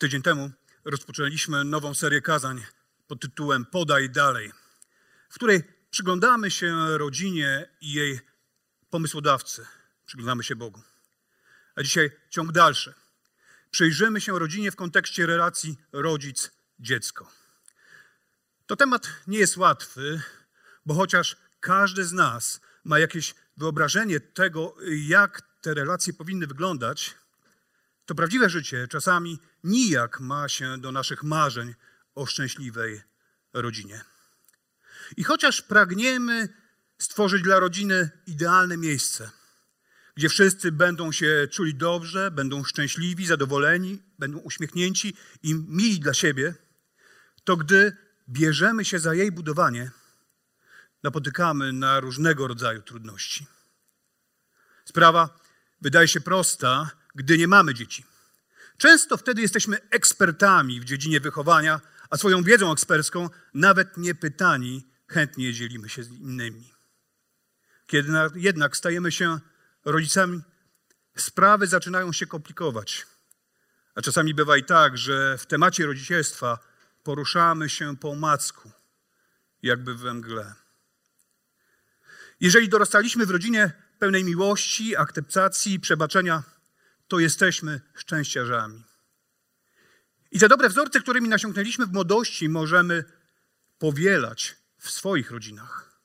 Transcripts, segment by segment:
Tydzień temu rozpoczęliśmy nową serię kazań pod tytułem Podaj dalej, w której przyglądamy się rodzinie i jej pomysłodawcy, przyglądamy się Bogu. A dzisiaj ciąg dalszy. Przyjrzymy się rodzinie w kontekście relacji rodzic-dziecko. To temat nie jest łatwy, bo chociaż każdy z nas ma jakieś wyobrażenie tego, jak te relacje powinny wyglądać, to prawdziwe życie czasami nijak ma się do naszych marzeń o szczęśliwej rodzinie. I chociaż pragniemy stworzyć dla rodziny idealne miejsce, gdzie wszyscy będą się czuli dobrze, będą szczęśliwi, zadowoleni, będą uśmiechnięci i mili dla siebie, to gdy bierzemy się za jej budowanie, napotykamy na różnego rodzaju trudności. Sprawa wydaje się prosta, gdy nie mamy dzieci. Często wtedy jesteśmy ekspertami w dziedzinie wychowania, a swoją wiedzą ekspercką, nawet nie pytani, chętnie dzielimy się z innymi. Kiedy jednak stajemy się rodzicami, sprawy zaczynają się komplikować. A czasami bywa i tak, że w temacie rodzicielstwa poruszamy się po omacku, jakby we mgle. Jeżeli dorastaliśmy w rodzinie pełnej miłości, akceptacji przebaczenia, to jesteśmy szczęściarzami. I te dobre wzorce, którymi nasiąknęliśmy w młodości, możemy powielać w swoich rodzinach.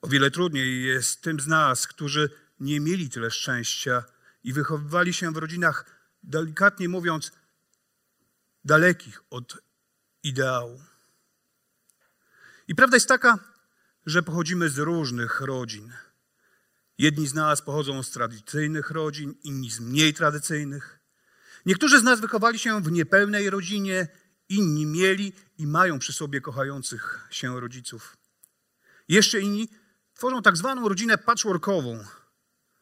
O wiele trudniej jest tym z nas, którzy nie mieli tyle szczęścia i wychowywali się w rodzinach, delikatnie mówiąc, dalekich od ideału. I prawda jest taka, że pochodzimy z różnych rodzin. Jedni z nas pochodzą z tradycyjnych rodzin, inni z mniej tradycyjnych. Niektórzy z nas wychowali się w niepełnej rodzinie, inni mieli i mają przy sobie kochających się rodziców. Jeszcze inni tworzą tak zwaną rodzinę patchworkową,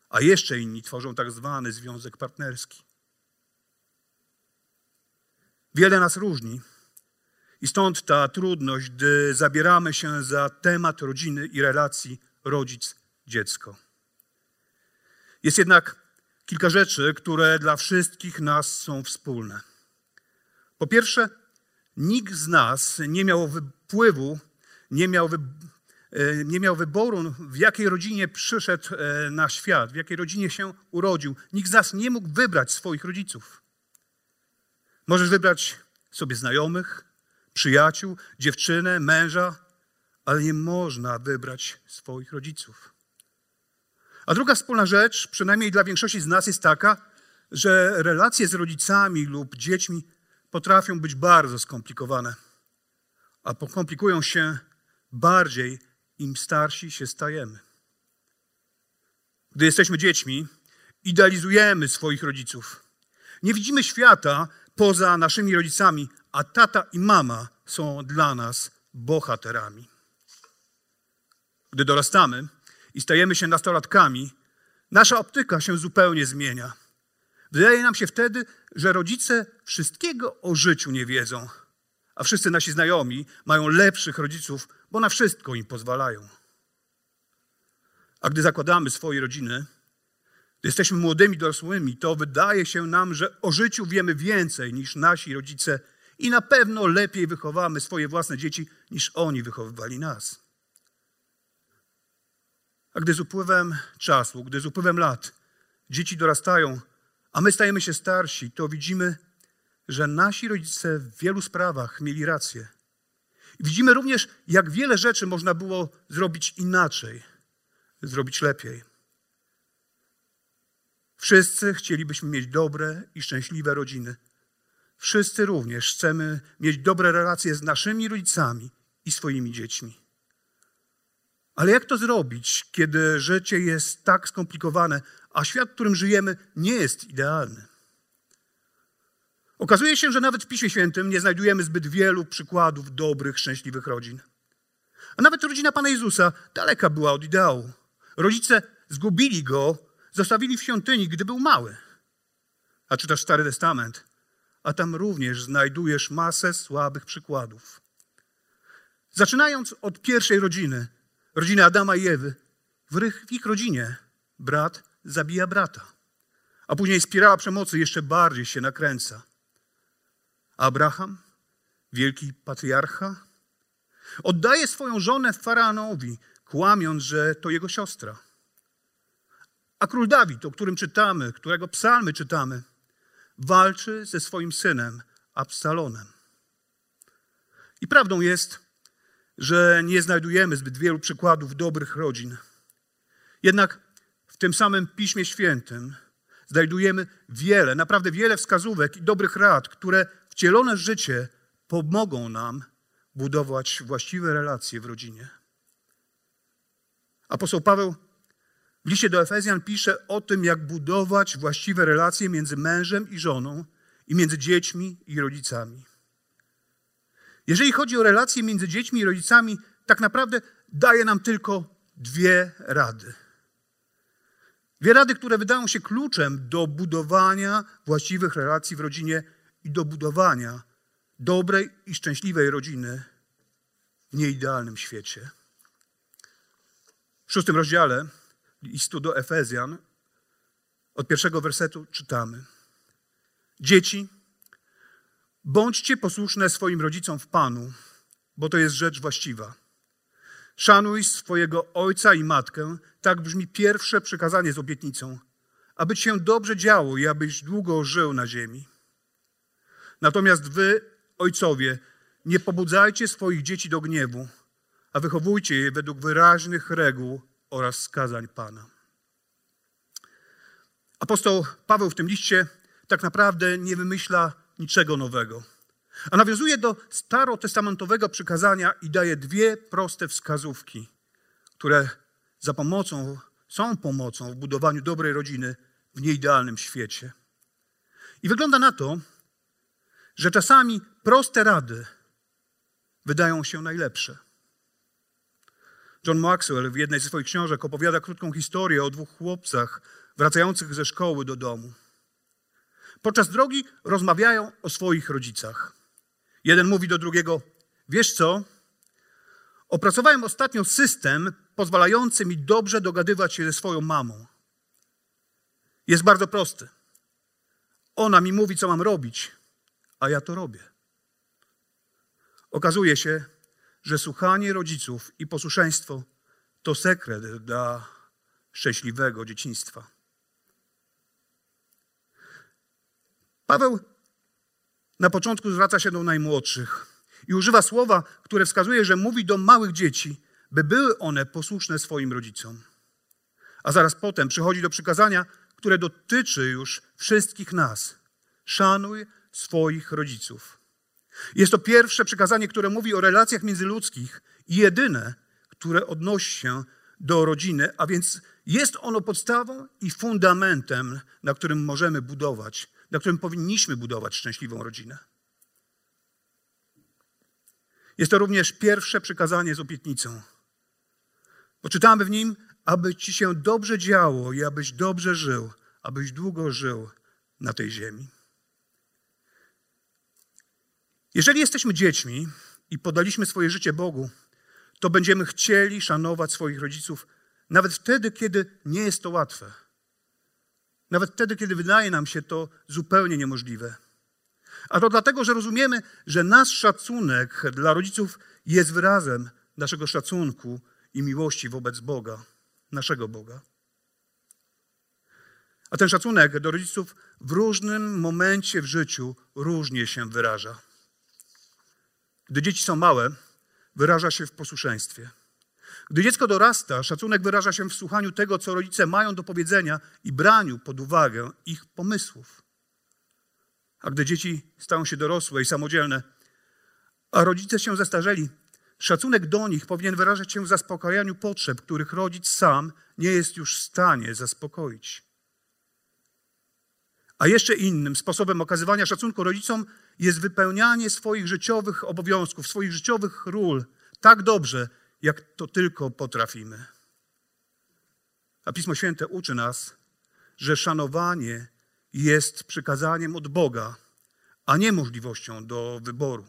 a jeszcze inni tworzą tak zwany związek partnerski. Wiele nas różni i stąd ta trudność, gdy zabieramy się za temat rodziny i relacji rodzic-dziecko. Jest jednak kilka rzeczy, które dla wszystkich nas są wspólne. Po pierwsze, nikt z nas nie miał wpływu, nie miał, wy, e, nie miał wyboru, w jakiej rodzinie przyszedł e, na świat, w jakiej rodzinie się urodził. Nikt z nas nie mógł wybrać swoich rodziców. Możesz wybrać sobie znajomych, przyjaciół, dziewczynę, męża, ale nie można wybrać swoich rodziców. A druga wspólna rzecz, przynajmniej dla większości z nas, jest taka, że relacje z rodzicami lub dziećmi potrafią być bardzo skomplikowane, a pokomplikują się bardziej, im starsi się stajemy. Gdy jesteśmy dziećmi, idealizujemy swoich rodziców. Nie widzimy świata poza naszymi rodzicami, a tata i mama są dla nas bohaterami. Gdy dorastamy, i stajemy się nastolatkami, nasza optyka się zupełnie zmienia. Wydaje nam się wtedy, że rodzice wszystkiego o życiu nie wiedzą, a wszyscy nasi znajomi mają lepszych rodziców, bo na wszystko im pozwalają. A gdy zakładamy swoje rodziny, gdy jesteśmy młodymi dorosłymi, to wydaje się nam, że o życiu wiemy więcej niż nasi rodzice i na pewno lepiej wychowamy swoje własne dzieci niż oni wychowywali nas. A gdy z upływem czasu, gdy z upływem lat dzieci dorastają, a my stajemy się starsi, to widzimy, że nasi rodzice w wielu sprawach mieli rację. widzimy również, jak wiele rzeczy można było zrobić inaczej, zrobić lepiej. Wszyscy chcielibyśmy mieć dobre i szczęśliwe rodziny. Wszyscy również chcemy mieć dobre relacje z naszymi rodzicami i swoimi dziećmi. Ale jak to zrobić, kiedy życie jest tak skomplikowane, a świat, w którym żyjemy, nie jest idealny? Okazuje się, że nawet w Piśmie Świętym nie znajdujemy zbyt wielu przykładów dobrych, szczęśliwych rodzin. A nawet rodzina Pana Jezusa daleka była od ideału. Rodzice zgubili go, zostawili w świątyni, gdy był mały. A czytasz Stary Testament, a tam również znajdujesz masę słabych przykładów. Zaczynając od pierwszej rodziny, rodziny Adama i Ewy, w ich rodzinie brat zabija brata, a później spirala przemocy jeszcze bardziej się nakręca. Abraham, wielki patriarcha, oddaje swoją żonę faraonowi, kłamiąc, że to jego siostra. A król Dawid, o którym czytamy, którego psalmy czytamy, walczy ze swoim synem Absalonem. I prawdą jest, że nie znajdujemy zbyt wielu przykładów dobrych rodzin. Jednak w tym samym Piśmie Świętym znajdujemy wiele, naprawdę wiele wskazówek i dobrych rad, które wcielone życie pomogą nam budować właściwe relacje w rodzinie. Apostoł Paweł w liście do Efezjan pisze o tym, jak budować właściwe relacje między mężem i żoną i między dziećmi i rodzicami. Jeżeli chodzi o relacje między dziećmi i rodzicami, tak naprawdę daje nam tylko dwie rady. Dwie rady, które wydają się kluczem do budowania właściwych relacji w rodzinie i do budowania dobrej i szczęśliwej rodziny w nieidealnym świecie. W szóstym rozdziale listu do Efezjan od pierwszego wersetu czytamy: Dzieci, bądźcie posłuszne swoim rodzicom w Panu, bo to jest rzecz właściwa. Szanuj swojego ojca i matkę, tak brzmi pierwsze przykazanie z obietnicą, aby ci się dobrze działo i abyś długo żył na ziemi. Natomiast wy, ojcowie, nie pobudzajcie swoich dzieci do gniewu, a wychowujcie je według wyraźnych reguł oraz skazań Pana. Apostoł Paweł w tym liście tak naprawdę nie wymyśla niczego nowego, a nawiązuje do starotestamentowego przykazania i daje dwie proste wskazówki, które za pomocą, są pomocą w budowaniu dobrej rodziny w nieidealnym świecie. I wygląda na to, że czasami proste rady wydają się najlepsze. John Maxwell w jednej ze swoich książek opowiada krótką historię o dwóch chłopcach wracających ze szkoły do domu. Podczas drogi rozmawiają o swoich rodzicach. Jeden mówi do drugiego: Wiesz co? Opracowałem ostatnio system pozwalający mi dobrze dogadywać się ze swoją mamą. Jest bardzo prosty. Ona mi mówi, co mam robić, a ja to robię. Okazuje się, że słuchanie rodziców i posłuszeństwo to sekret dla szczęśliwego dzieciństwa. Paweł na początku zwraca się do najmłodszych i używa słowa, które wskazuje, że mówi do małych dzieci, by były one posłuszne swoim rodzicom. A zaraz potem przychodzi do przykazania, które dotyczy już wszystkich nas. Szanuj swoich rodziców. Jest to pierwsze przykazanie, które mówi o relacjach międzyludzkich i jedyne, które odnosi się do rodziny, a więc jest ono podstawą i fundamentem, na którym możemy budować, na którym powinniśmy budować szczęśliwą rodzinę. Jest to również pierwsze przykazanie z obietnicą. Poczytamy w nim, aby ci się dobrze działo i abyś dobrze żył, abyś długo żył na tej ziemi. Jeżeli jesteśmy dziećmi i podaliśmy swoje życie Bogu, to będziemy chcieli szanować swoich rodziców nawet wtedy, kiedy nie jest to łatwe. Nawet wtedy, kiedy wydaje nam się to zupełnie niemożliwe. A to dlatego, że rozumiemy, że nasz szacunek dla rodziców jest wyrazem naszego szacunku i miłości wobec Boga, naszego Boga. A ten szacunek do rodziców w różnym momencie w życiu różnie się wyraża. Gdy dzieci są małe, wyraża się w posłuszeństwie. Gdy dziecko dorasta, szacunek wyraża się w słuchaniu tego, co rodzice mają do powiedzenia i braniu pod uwagę ich pomysłów. A gdy dzieci stają się dorosłe i samodzielne, a rodzice się zestarzeli, Szacunek do nich powinien wyrażać się w zaspokajaniu potrzeb, których rodzic sam nie jest już w stanie zaspokoić. A jeszcze innym sposobem okazywania szacunku rodzicom jest wypełnianie swoich życiowych obowiązków, swoich życiowych ról tak dobrze, jak to tylko potrafimy. A Pismo Święte uczy nas, że szanowanie jest przykazaniem od Boga, a nie możliwością do wyboru.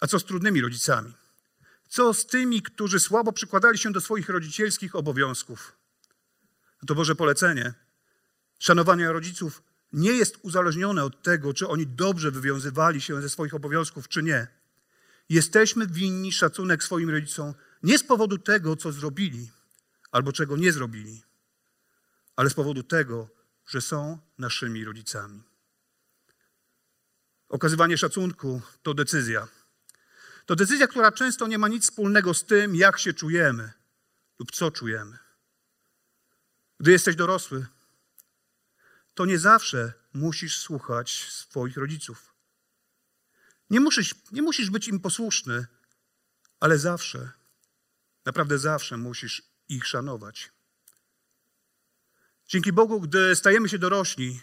A co z trudnymi rodzicami? Co z tymi, którzy słabo przykładali się do swoich rodzicielskich obowiązków? To Boże polecenie. Szanowanie rodziców nie jest uzależnione od tego, czy oni dobrze wywiązywali się ze swoich obowiązków, czy nie. Jesteśmy winni szacunek swoim rodzicom nie z powodu tego, co zrobili albo czego nie zrobili, ale z powodu tego, że są naszymi rodzicami. Okazywanie szacunku to decyzja. To decyzja, która często nie ma nic wspólnego z tym, jak się czujemy lub co czujemy. Gdy jesteś dorosły, to nie zawsze musisz słuchać swoich rodziców. Nie musisz, nie musisz być im posłuszny, ale zawsze, naprawdę zawsze musisz ich szanować. Dzięki Bogu, gdy stajemy się dorośli,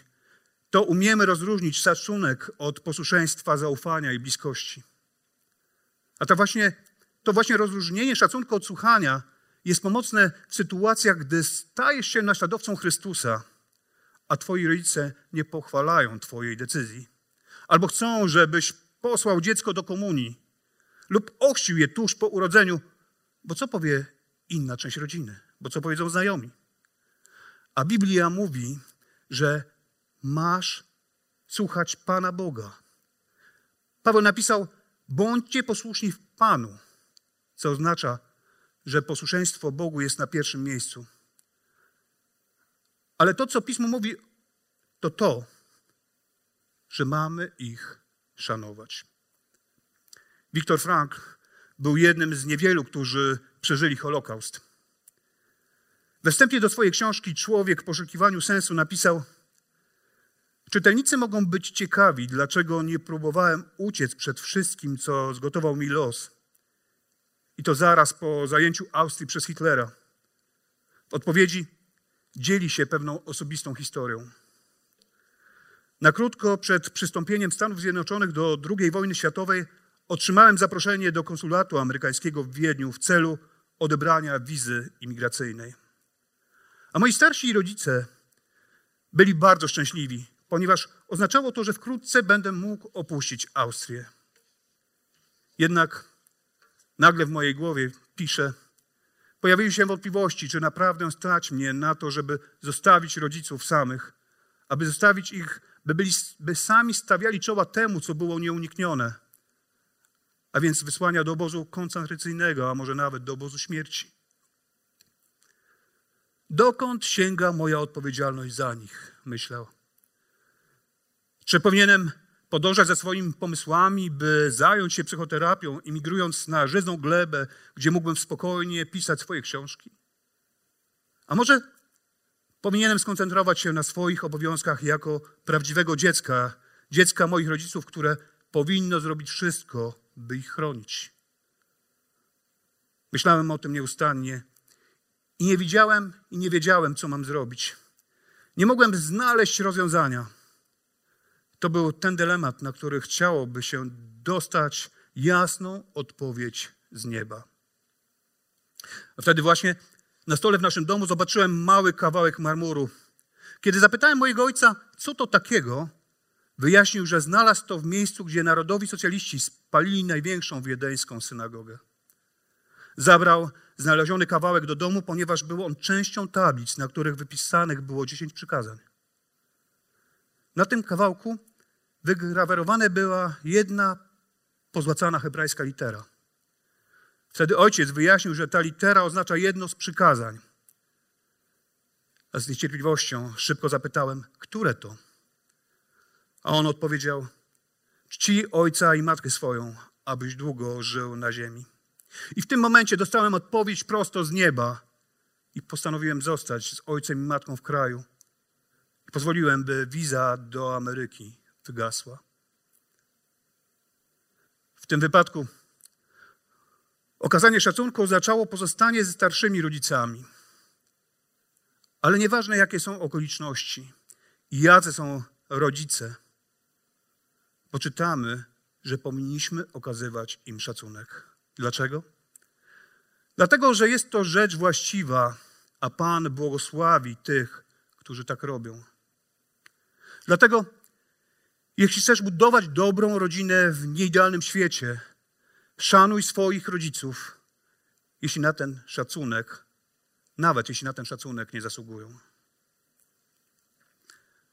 to umiemy rozróżnić szacunek od posłuszeństwa, zaufania i bliskości. A to właśnie, to właśnie rozróżnienie szacunku od słuchania jest pomocne w sytuacjach, gdy stajesz się naśladowcą Chrystusa, a twoi rodzice nie pochwalają twojej decyzji. Albo chcą, żebyś posłał dziecko do komunii lub ochrzcił je tuż po urodzeniu, bo co powie inna część rodziny? Bo co powiedzą znajomi? A Biblia mówi, że masz słuchać Pana Boga. Paweł napisał: Bądźcie posłuszni w Panu, co oznacza, że posłuszeństwo Bogu jest na pierwszym miejscu. Ale to, co pismo mówi, to to, że mamy ich szanować. Wiktor Frank był jednym z niewielu, którzy przeżyli Holokaust. We wstępie do swojej książki Człowiek w poszukiwaniu sensu napisał: Czytelnicy mogą być ciekawi, dlaczego nie próbowałem uciec przed wszystkim, co zgotował mi los. I to zaraz po zajęciu Austrii przez Hitlera. W odpowiedzi dzieli się pewną osobistą historią. Na krótko przed przystąpieniem Stanów Zjednoczonych do II wojny światowej otrzymałem zaproszenie do konsulatu amerykańskiego w Wiedniu w celu odebrania wizy imigracyjnej. A moi starsi rodzice byli bardzo szczęśliwi, ponieważ oznaczało to, że wkrótce będę mógł opuścić Austrię. Jednak nagle w mojej głowie piszę, pojawiły się wątpliwości, czy naprawdę stać mnie na to, żeby zostawić rodziców samych, aby zostawić ich, by, byli, by sami stawiali czoła temu, co było nieuniknione, a więc wysłania do obozu koncentracyjnego, a może nawet do obozu śmierci. Dokąd sięga moja odpowiedzialność za nich? Myślał. Czy powinienem podążać za swoimi pomysłami, by zająć się psychoterapią, imigrując na żyzną glebę, gdzie mógłbym spokojnie pisać swoje książki? A może powinienem skoncentrować się na swoich obowiązkach jako prawdziwego dziecka, dziecka moich rodziców, które powinno zrobić wszystko, by ich chronić. Myślałem o tym nieustannie i nie widziałem i nie wiedziałem, co mam zrobić. Nie mogłem znaleźć rozwiązania. To był ten dylemat, na który chciałoby się dostać jasną odpowiedź z nieba. A wtedy właśnie na stole w naszym domu zobaczyłem mały kawałek marmuru. Kiedy zapytałem mojego ojca, co to takiego, wyjaśnił, że znalazł to w miejscu, gdzie narodowi socjaliści spalili największą wiedeńską synagogę. Zabrał znaleziony kawałek do domu, ponieważ był on częścią tablic, na których wypisanych było dziesięć przykazań. Na tym kawałku wygrawerowana była jedna pozłacana hebrajska litera. Wtedy ojciec wyjaśnił, że ta litera oznacza jedno z przykazań. A z niecierpliwością szybko zapytałem, które to? A on odpowiedział: Czci ojca i matkę swoją, abyś długo żył na ziemi. I w tym momencie dostałem odpowiedź prosto z nieba i postanowiłem zostać z ojcem i matką w kraju. I pozwoliłem, by wiza do Ameryki wygasła. W tym wypadku okazanie szacunku oznaczało pozostanie ze starszymi rodzicami. Ale nieważne, jakie są okoliczności i jacy są rodzice, poczytamy, że powinniśmy okazywać im szacunek. Dlaczego? Dlatego, że jest to rzecz właściwa, a Pan błogosławi tych, którzy tak robią. Dlatego, jeśli chcesz budować dobrą rodzinę w nieidealnym świecie, szanuj swoich rodziców, jeśli na ten szacunek, nawet jeśli na ten szacunek nie zasługują.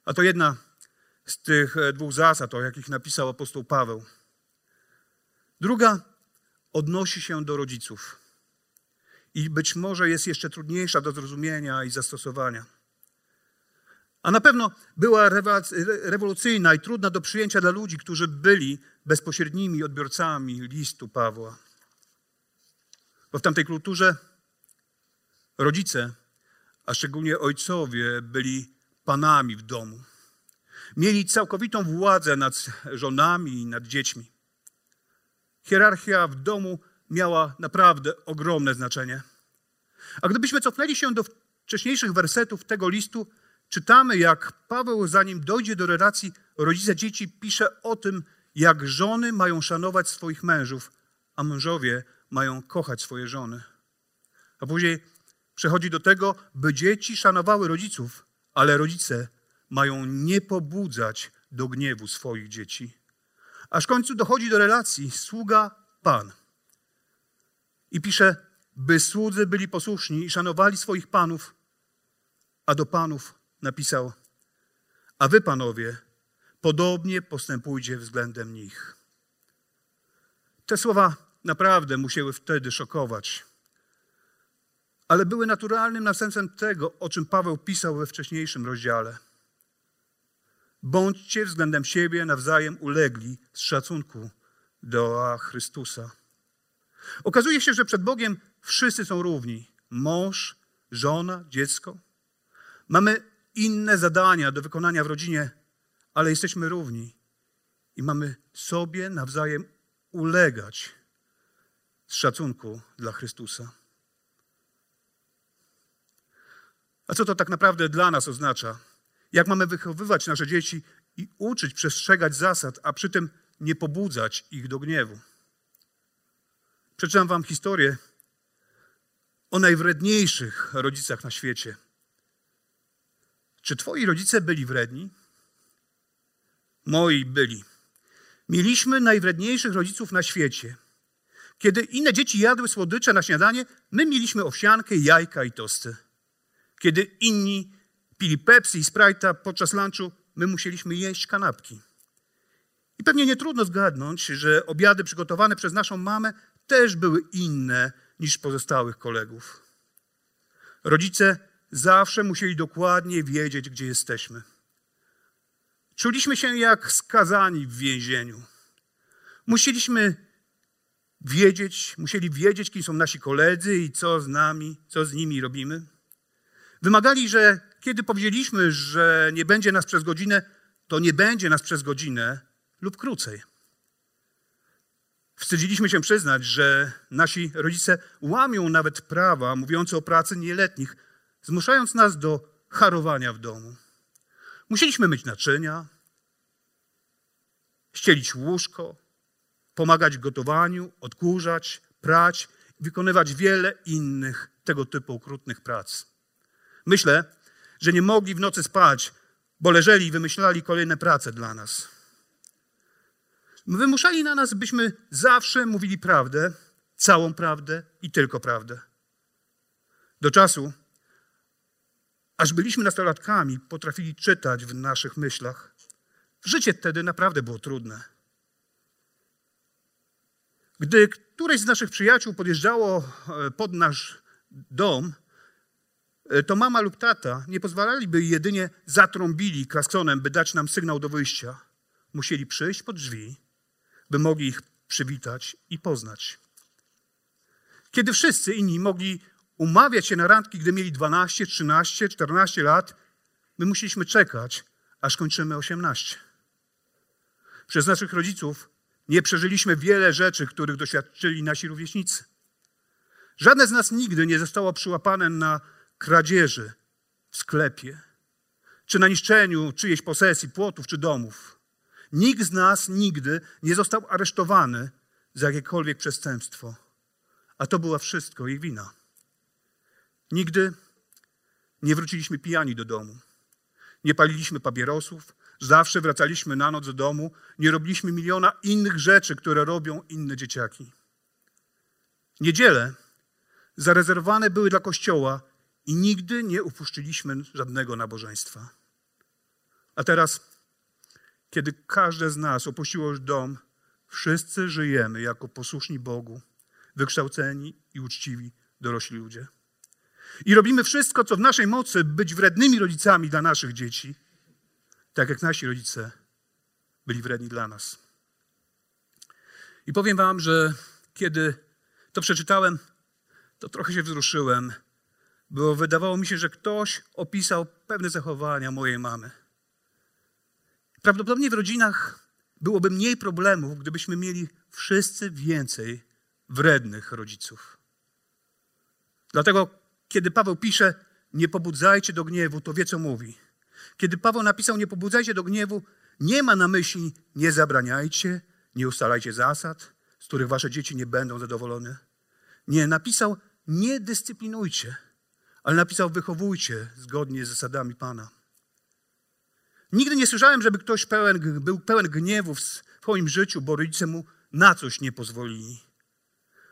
A to jedna z tych e, dwóch zasad, o jakich napisał apostoł Paweł. Druga odnosi się do rodziców i być może jest jeszcze trudniejsza do zrozumienia i zastosowania. A na pewno była rewolucyjna i trudna do przyjęcia dla ludzi, którzy byli bezpośrednimi odbiorcami listu Pawła. Bo w tamtej kulturze rodzice, a szczególnie ojcowie, byli panami w domu. Mieli całkowitą władzę nad żonami i nad dziećmi. Hierarchia w domu miała naprawdę ogromne znaczenie. A gdybyśmy cofnęli się do wcześniejszych wersetów tego listu, czytamy, jak Paweł, zanim dojdzie do relacji rodzice-dzieci, pisze o tym, jak żony mają szanować swoich mężów, a mężowie mają kochać swoje żony. A później przechodzi do tego, by dzieci szanowały rodziców, ale rodzice mają nie pobudzać do gniewu swoich dzieci. Aż w końcu dochodzi do relacji sługa-pan. I pisze, by słudzy byli posłuszni i szanowali swoich panów, a do panów napisał, a wy, panowie, podobnie postępujcie względem nich. Te słowa naprawdę musiały wtedy szokować, ale były naturalnym następstwem tego, o czym Paweł pisał we wcześniejszym rozdziale. Bądźcie względem siebie nawzajem ulegli z szacunku do Chrystusa. Okazuje się, że przed Bogiem wszyscy są równi. Mąż, żona, dziecko. Mamy inne zadania do wykonania w rodzinie, ale jesteśmy równi i mamy sobie nawzajem ulegać z szacunku dla Chrystusa. A co to tak naprawdę dla nas oznacza? Jak mamy wychowywać nasze dzieci i uczyć przestrzegać zasad, a przy tym nie pobudzać ich do gniewu? Przeczytam wam historię o najwredniejszych rodzicach na świecie. Czy twoi rodzice byli wredni? Moi byli. Mieliśmy najwredniejszych rodziców na świecie. Kiedy inne dzieci jadły słodycze na śniadanie, my mieliśmy owsiankę, jajka i tosty. Kiedy inni pili Pepsi i Sprite'a podczas lunchu, my musieliśmy jeść kanapki. I pewnie nie trudno zgadnąć, że obiady przygotowane przez naszą mamę też były inne niż pozostałych kolegów. Rodzice zawsze musieli dokładnie wiedzieć, gdzie jesteśmy. Czuliśmy się jak skazani w więzieniu. Musieliśmy wiedzieć, musieli wiedzieć, kim są nasi koledzy i co z nami, co z nimi robimy. Wymagali, że kiedy powiedzieliśmy, że nie będzie nas przez godzinę, to nie będzie nas przez godzinę lub krócej. Wstydziliśmy się przyznać, że nasi rodzice łamią nawet prawa mówiące o pracy nieletnich, zmuszając nas do harowania w domu. Musieliśmy myć naczynia, ścielić łóżko, pomagać w gotowaniu, odkurzać, prać i wykonywać wiele innych tego typu okrutnych prac. Myślę, że nie mogli w nocy spać, bo leżeli i wymyślali kolejne prace dla nas. Wymuszali na nas, byśmy zawsze mówili prawdę, całą prawdę i tylko prawdę. Do czasu, aż byliśmy nastolatkami, potrafili czytać w naszych myślach. Życie wtedy naprawdę było trudne. Gdy któreś z naszych przyjaciół podjeżdżało e, pod nasz dom, e, to mama lub tata nie pozwalaliby jedynie zatrąbili klasksonem, by dać nam sygnał do wyjścia. Musieli przyjść pod drzwi, by mogli ich przywitać i poznać. Kiedy wszyscy inni mogli umawiać się na randki, gdy mieli 12, 13, 14 lat, my musieliśmy czekać, aż kończymy 18. Przez naszych rodziców Nie przeżyliśmy wiele rzeczy, których doświadczyli nasi rówieśnicy. Żadne z nas nigdy nie zostało przyłapane na kradzieży w sklepie, czy na niszczeniu czyjejś posesji, płotów czy domów. Nikt z nas nigdy nie został aresztowany za jakiekolwiek przestępstwo, a to była wszystko ich wina. Nigdy nie wróciliśmy pijani do domu. Nie paliliśmy papierosów, zawsze wracaliśmy na noc do domu, nie robiliśmy miliona innych rzeczy, które robią inne dzieciaki. Niedziele zarezerwowane były dla kościoła i nigdy nie upuszczyliśmy żadnego nabożeństwa. A teraz, kiedy każde z nas opuściło już dom, wszyscy żyjemy jako posłuszni Bogu, wykształceni i uczciwi dorośli ludzie. I robimy wszystko, co w naszej mocy, być wrednymi rodzicami dla naszych dzieci, tak jak nasi rodzice byli wredni dla nas. I powiem Wam, że kiedy to przeczytałem, to trochę się wzruszyłem, bo wydawało mi się, że ktoś opisał pewne zachowania mojej mamy. Prawdopodobnie w rodzinach byłoby mniej problemów, gdybyśmy mieli wszyscy więcej wrednych rodziców. Dlatego, kiedy Paweł pisze, nie pobudzajcie do gniewu, to wie, co mówi. Kiedy Paweł napisał, nie pobudzajcie do gniewu, nie ma na myśli, nie zabraniajcie, nie ustalajcie zasad, z których wasze dzieci nie będą zadowolone. Nie, napisał, nie dyscyplinujcie, ale napisał, wychowujcie zgodnie z zasadami Pana. Nigdy nie słyszałem, żeby ktoś pełen, był pełen gniewu w swoim życiu, bo rodzice mu na coś nie pozwolili.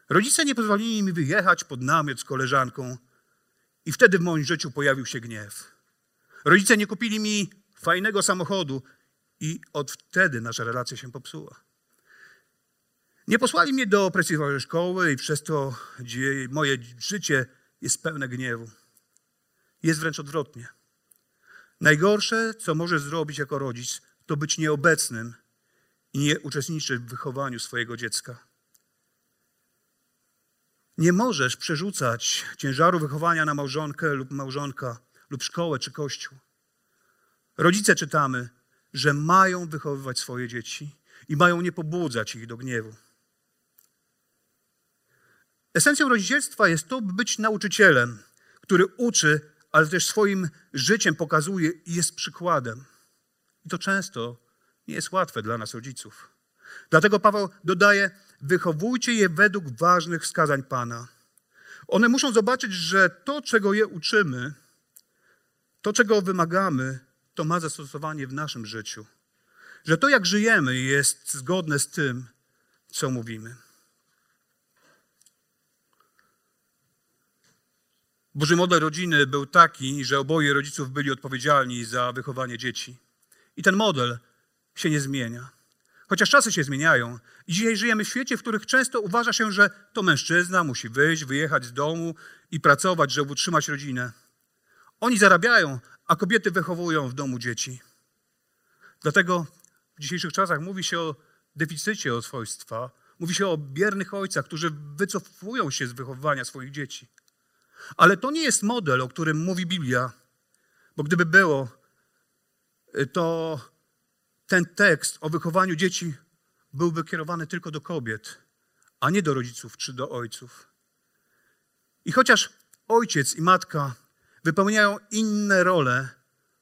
Rodzice nie pozwolili mi wyjechać pod namiot z koleżanką i wtedy w moim życiu pojawił się gniew. Rodzice nie kupili mi fajnego samochodu i od wtedy nasza relacja się popsuła. Nie posłali mnie do prestiżowej szkoły i przez to moje życie jest pełne gniewu. Jest wręcz odwrotnie. Najgorsze, co możesz zrobić jako rodzic, to być nieobecnym i nie uczestniczyć w wychowaniu swojego dziecka. Nie możesz przerzucać ciężaru wychowania na małżonkę lub małżonka, lub szkołę czy kościół. Rodzice czytamy, że mają wychowywać swoje dzieci i mają nie pobudzać ich do gniewu. Esencją rodzicielstwa jest to, by być nauczycielem, który uczy, ale też swoim życiem pokazuje i jest przykładem. I to często nie jest łatwe dla nas, rodziców. Dlatego Paweł dodaje: wychowujcie je według ważnych wskazań Pana. One muszą zobaczyć, że to, czego je uczymy, to, czego wymagamy, to ma zastosowanie w naszym życiu. Że to, jak żyjemy, jest zgodne z tym, co mówimy. Boży model rodziny był taki, że oboje rodziców byli odpowiedzialni za wychowanie dzieci. I ten model się nie zmienia. Chociaż czasy się zmieniają dzisiaj żyjemy w świecie, w którym często uważa się, że to mężczyzna musi wyjść, wyjechać z domu i pracować, żeby utrzymać rodzinę. Oni zarabiają, a kobiety wychowują w domu dzieci. Dlatego w dzisiejszych czasach mówi się o deficycie oswojstwa, mówi się o biernych ojcach, którzy wycofują się z wychowywania swoich dzieci. Ale to nie jest model, o którym mówi Biblia, bo gdyby było, to ten tekst o wychowaniu dzieci byłby kierowany tylko do kobiet, a nie do rodziców czy do ojców. I chociaż ojciec i matka wypełniają inne role,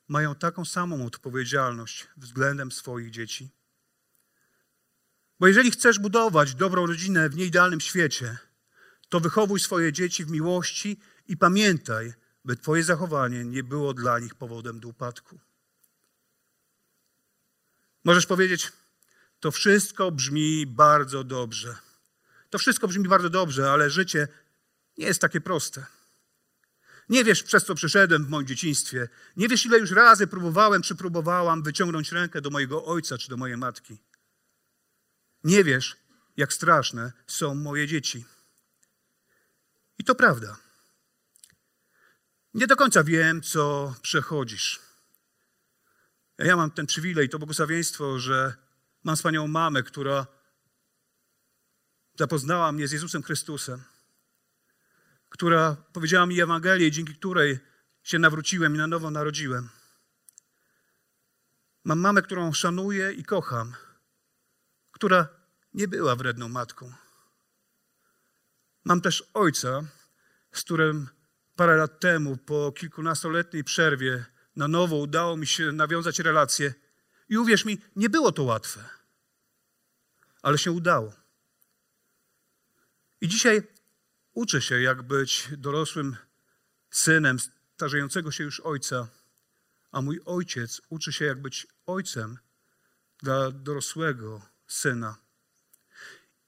mają taką samą odpowiedzialność względem swoich dzieci. Bo jeżeli chcesz budować dobrą rodzinę w nieidealnym świecie, to wychowuj swoje dzieci w miłości i pamiętaj, by Twoje zachowanie nie było dla nich powodem do upadku. Możesz powiedzieć, to wszystko brzmi bardzo dobrze. To wszystko brzmi bardzo dobrze, ale życie nie jest takie proste. Nie wiesz, przez co przeszedłem w moim dzieciństwie. Nie wiesz, ile już razy próbowałem czy próbowałam wyciągnąć rękę do mojego ojca czy do mojej matki. Nie wiesz, jak straszne są moje dzieci. I to prawda. Nie do końca wiem, co przechodzisz. Ja mam ten przywilej, to błogosławieństwo, że mam wspaniałą mamę, która zapoznała mnie z Jezusem Chrystusem która powiedziała mi Ewangelię, dzięki której się nawróciłem i na nowo narodziłem. Mam mamę, którą szanuję i kocham, która nie była wredną matką. Mam też ojca, z którym parę lat temu, po kilkunastoletniej przerwie, na nowo udało mi się nawiązać relacje. I uwierz mi, nie było to łatwe, ale się udało. I dzisiaj uczę się, jak być dorosłym synem starzejącego się już ojca, a mój ojciec uczy się, jak być ojcem dla dorosłego syna.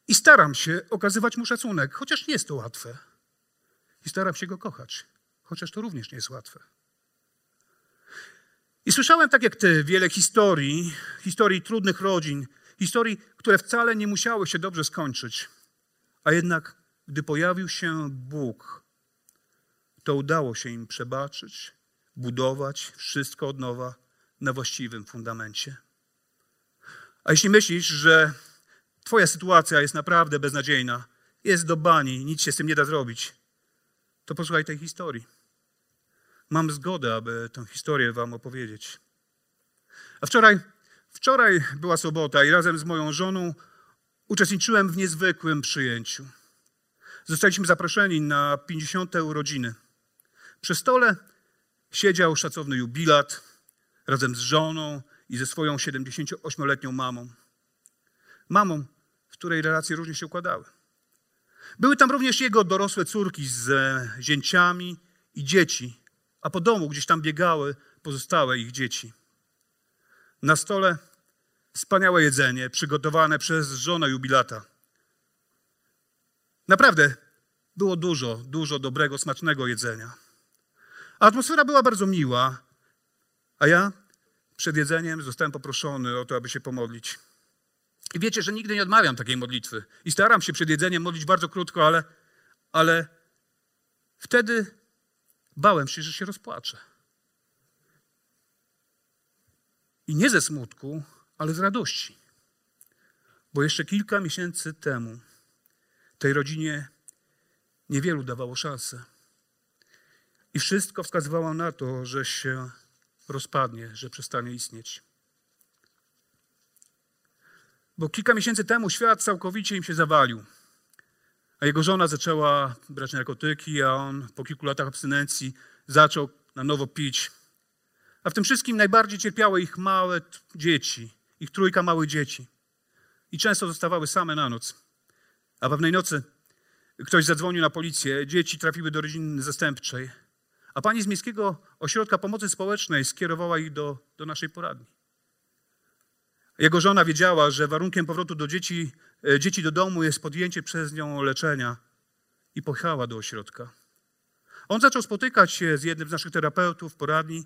I staram się okazywać mu szacunek, chociaż nie jest to łatwe. I staram się go kochać, chociaż to również nie jest łatwe. I słyszałem, tak jak ty, wiele historii, historii trudnych rodzin, historii, które wcale nie musiały się dobrze skończyć. A jednak, gdy pojawił się Bóg, to udało się im przebaczyć, budować wszystko od nowa na właściwym fundamencie. A jeśli myślisz, że Twoja sytuacja jest naprawdę beznadziejna, jest do bani, nic się z tym nie da zrobić, to posłuchaj tej historii. Mam zgodę, aby tę historię Wam opowiedzieć. A wczoraj, wczoraj była sobota i razem z moją żoną uczestniczyłem w niezwykłym przyjęciu. Zostaliśmy zaproszeni na 50. urodziny. Przy stole siedział szacowny jubilat razem z żoną i ze swoją 78-letnią mamą. Mamą, w której relacje różnie się układały. Były tam również jego dorosłe córki z zięciami i dzieci, a po domu gdzieś tam biegały pozostałe ich dzieci. Na stole wspaniałe jedzenie przygotowane przez żonę jubilata. Naprawdę było dużo, dużo dobrego, smacznego jedzenia. Atmosfera była bardzo miła, a ja przed jedzeniem zostałem poproszony o to, aby się pomodlić. I wiecie, że nigdy nie odmawiam takiej modlitwy. I staram się przed jedzeniem modlić bardzo krótko, ale, ale wtedy bałem się, że się rozpłaczę. I nie ze smutku, ale z radości. Bo jeszcze kilka miesięcy temu tej rodzinie niewielu dawało szansę. I wszystko wskazywało na to, że się rozpadnie, że przestanie istnieć. Bo kilka miesięcy temu świat całkowicie im się zawalił. A jego żona zaczęła brać narkotyki, a on po kilku latach abstynencji zaczął na nowo pić. A w tym wszystkim najbardziej cierpiały ich małe dzieci, ich trójka małych dzieci. I często zostawały same na noc. A pewnej nocy ktoś zadzwonił na policję, dzieci trafiły do rodziny zastępczej, a pani z Miejskiego Ośrodka Pomocy Społecznej skierowała ich do, do naszej poradni. Jego żona wiedziała, że warunkiem powrotu do dzieci, e, dzieci do domu jest podjęcie przez nią leczenia i pojechała do ośrodka. On zaczął spotykać się z jednym z naszych terapeutów poradni,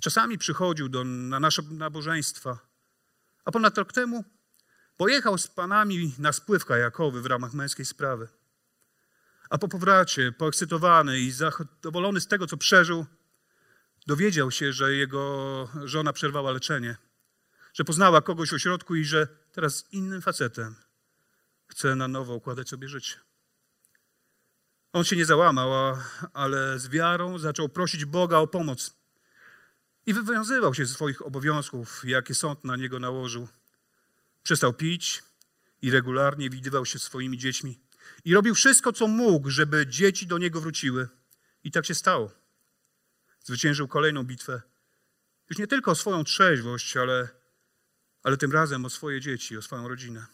czasami przychodził do, na nasze nabożeństwa. A ponad rok temu pojechał z panami na spływ kajakowy w ramach męskiej sprawy. A po powrocie, poekscytowany i zadowolony z tego, co przeżył, dowiedział się, że jego żona przerwała leczenie, że poznała kogoś w ośrodku i że teraz z innym facetem chce na nowo układać sobie życie. On się nie załamał, ale z wiarą zaczął prosić Boga o pomoc i wywiązywał się ze swoich obowiązków, jakie sąd na niego nałożył. Przestał pić i regularnie widywał się swoimi dziećmi. I robił wszystko, co mógł, żeby dzieci do niego wróciły. I tak się stało. Zwyciężył kolejną bitwę. Już nie tylko o swoją trzeźwość, ale, ale tym razem o swoje dzieci, o swoją rodzinę.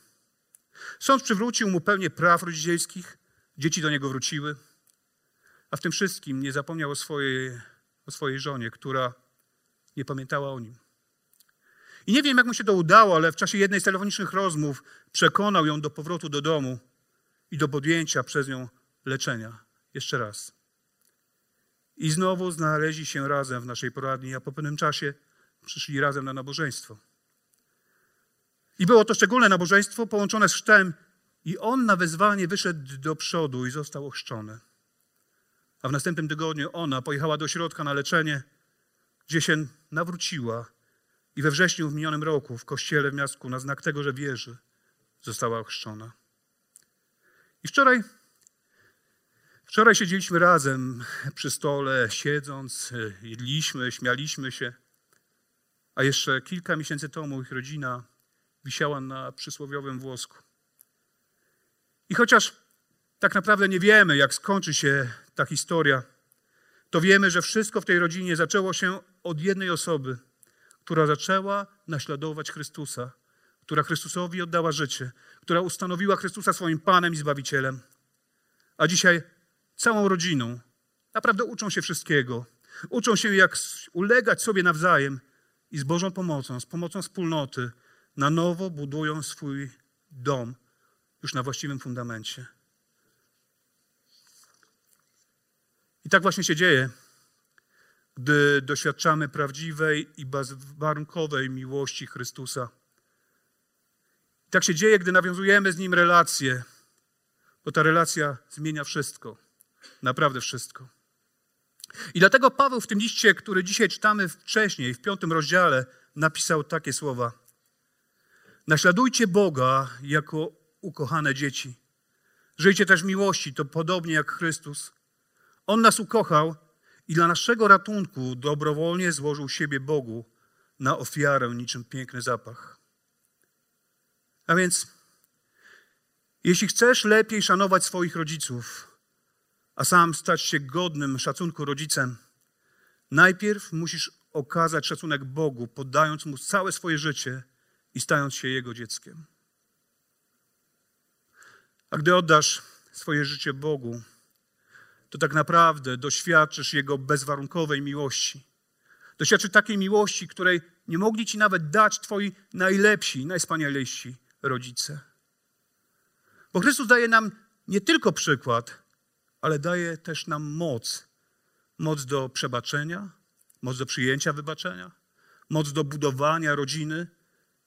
Sąd przywrócił mu pełnię praw rodzicielskich, dzieci do niego wróciły, a w tym wszystkim nie zapomniał o swojej, o swojej żonie, która nie pamiętała o nim. I nie wiem, jak mu się to udało, ale w czasie jednej z telefonicznych rozmów przekonał ją do powrotu do domu i do podjęcia przez nią leczenia. Jeszcze raz. I znowu znaleźli się razem w naszej poradni, a po pewnym czasie przyszli razem na nabożeństwo. I było to szczególne nabożeństwo połączone z chrztem, i on na wezwanie wyszedł do przodu i został ochrzczony. A w następnym tygodniu ona pojechała do środka na leczenie, gdzie się nawróciła i we wrześniu w minionym roku w kościele w miastku na znak tego, że wierzy, została ochrzczona. I wczoraj, wczoraj siedzieliśmy razem przy stole, siedząc, jedliśmy, śmialiśmy się. A jeszcze kilka miesięcy temu ich rodzina wisiała na przysłowiowym włosku. I chociaż tak naprawdę nie wiemy, jak skończy się ta historia, to wiemy, że wszystko w tej rodzinie zaczęło się od jednej osoby, która zaczęła naśladować Chrystusa, która Chrystusowi oddała życie, która ustanowiła Chrystusa swoim Panem i Zbawicielem. A dzisiaj całą rodziną naprawdę uczą się wszystkiego. Uczą się, jak ulegać sobie nawzajem i z Bożą pomocą, z pomocą wspólnoty, na nowo budują swój dom już na właściwym fundamencie. I tak właśnie się dzieje, gdy doświadczamy prawdziwej i bezwarunkowej miłości Chrystusa. I tak się dzieje, gdy nawiązujemy z Nim relacje, bo ta relacja zmienia wszystko, naprawdę wszystko. I dlatego Paweł w tym liście, który dzisiaj czytamy wcześniej, w piątym rozdziale, napisał takie słowa. Naśladujcie Boga jako ukochane dzieci. Żyjcie też miłości, to podobnie jak Chrystus. On nas ukochał i dla naszego ratunku dobrowolnie złożył siebie Bogu na ofiarę niczym piękny zapach. A więc, jeśli chcesz lepiej szanować swoich rodziców, a sam stać się godnym szacunku rodzicem, najpierw musisz okazać szacunek Bogu, poddając mu całe swoje życie i stając się jego dzieckiem. A gdy oddasz swoje życie Bogu, to tak naprawdę doświadczysz Jego bezwarunkowej miłości. Doświadczysz takiej miłości, której nie mogli Ci nawet dać Twoi najlepsi, najspanialejsi rodzice. Bo Chrystus daje nam nie tylko przykład, ale daje też nam moc. Moc do przebaczenia, moc do przyjęcia wybaczenia, moc do budowania rodziny,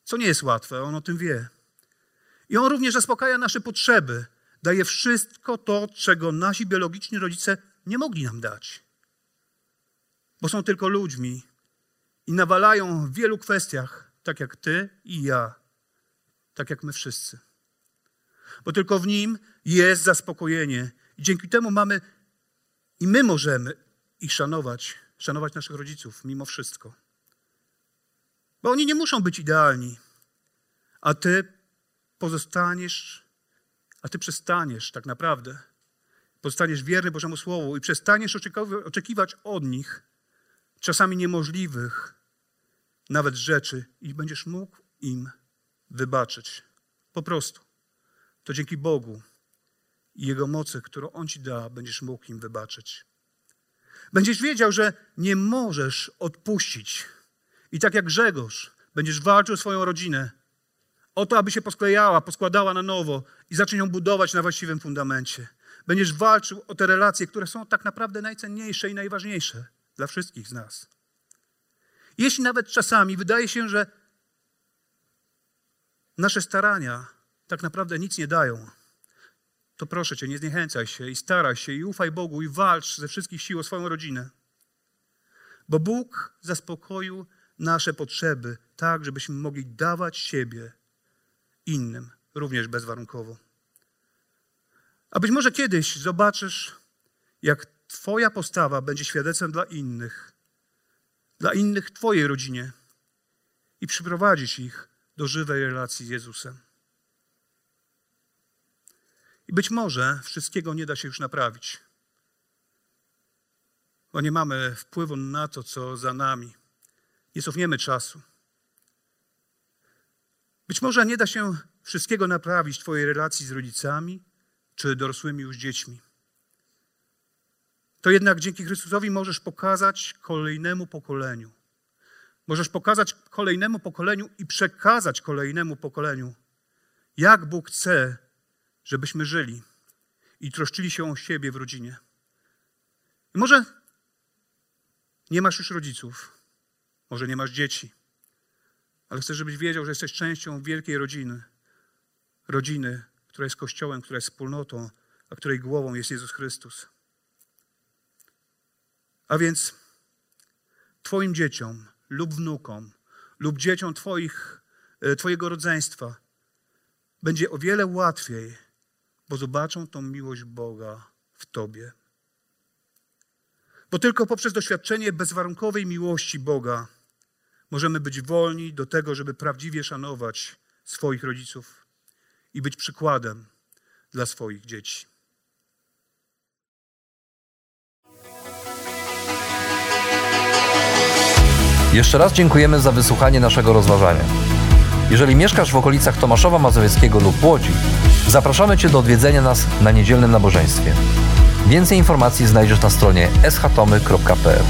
co nie jest łatwe, on o tym wie. I on również zaspokaja nasze potrzeby, daje wszystko to, czego nasi biologiczni rodzice nie mogli nam dać. Bo są tylko ludźmi i nawalają w wielu kwestiach, tak jak ty i ja, tak jak my wszyscy. Bo tylko w nim jest zaspokojenie. I dzięki temu mamy i my możemy ich szanować, szanować naszych rodziców mimo wszystko. Bo oni nie muszą być idealni, a ty pozostaniesz a ty przestaniesz tak naprawdę, pozostaniesz wierny Bożemu Słowu i przestaniesz oczekiwać od nich czasami niemożliwych nawet rzeczy i będziesz mógł im wybaczyć. Po prostu. To dzięki Bogu i Jego mocy, którą On ci da, będziesz mógł im wybaczyć. Będziesz wiedział, że nie możesz odpuścić. I tak jak Grzegorz, będziesz walczył o swoją rodzinę, o to, aby się posklejała, poskładała na nowo i zacznie ją budować na właściwym fundamencie. Będziesz walczył o te relacje, które są tak naprawdę najcenniejsze i najważniejsze dla wszystkich z nas. Jeśli nawet czasami wydaje się, że nasze starania tak naprawdę nic nie dają, to proszę Cię, nie zniechęcaj się i staraj się i ufaj Bogu i walcz ze wszystkich sił o swoją rodzinę. Bo Bóg zaspokoił nasze potrzeby tak, żebyśmy mogli dawać siebie innym, również bezwarunkowo. A być może kiedyś zobaczysz, jak Twoja postawa będzie świadectwem dla innych, dla innych w Twojej rodzinie i przyprowadzisz ich do żywej relacji z Jezusem. I być może wszystkiego nie da się już naprawić, bo nie mamy wpływu na to, co za nami. Nie cofniemy czasu. Być może nie da się wszystkiego naprawić Twojej relacji z rodzicami czy dorosłymi już dziećmi. To jednak dzięki Chrystusowi możesz pokazać kolejnemu pokoleniu. Możesz pokazać kolejnemu pokoleniu i przekazać kolejnemu pokoleniu, jak Bóg chce, żebyśmy żyli i troszczyli się o siebie w rodzinie. I może nie masz już rodziców, może nie masz dzieci, ale chcę, żebyś wiedział, że jesteś częścią wielkiej rodziny. Rodziny, która jest Kościołem, która jest wspólnotą, a której głową jest Jezus Chrystus. A więc Twoim dzieciom lub wnukom, lub dzieciom twoich, e, Twojego rodzeństwa będzie o wiele łatwiej, bo zobaczą tą miłość Boga w Tobie. Bo tylko poprzez doświadczenie bezwarunkowej miłości Boga możemy być wolni do tego, żeby prawdziwie szanować swoich rodziców i być przykładem dla swoich dzieci. Jeszcze raz dziękujemy za wysłuchanie naszego rozważania. Jeżeli mieszkasz w okolicach Tomaszowa Mazowieckiego lub Łodzi, zapraszamy Cię do odwiedzenia nas na niedzielnym nabożeństwie. Więcej informacji znajdziesz na stronie schatomy.pl.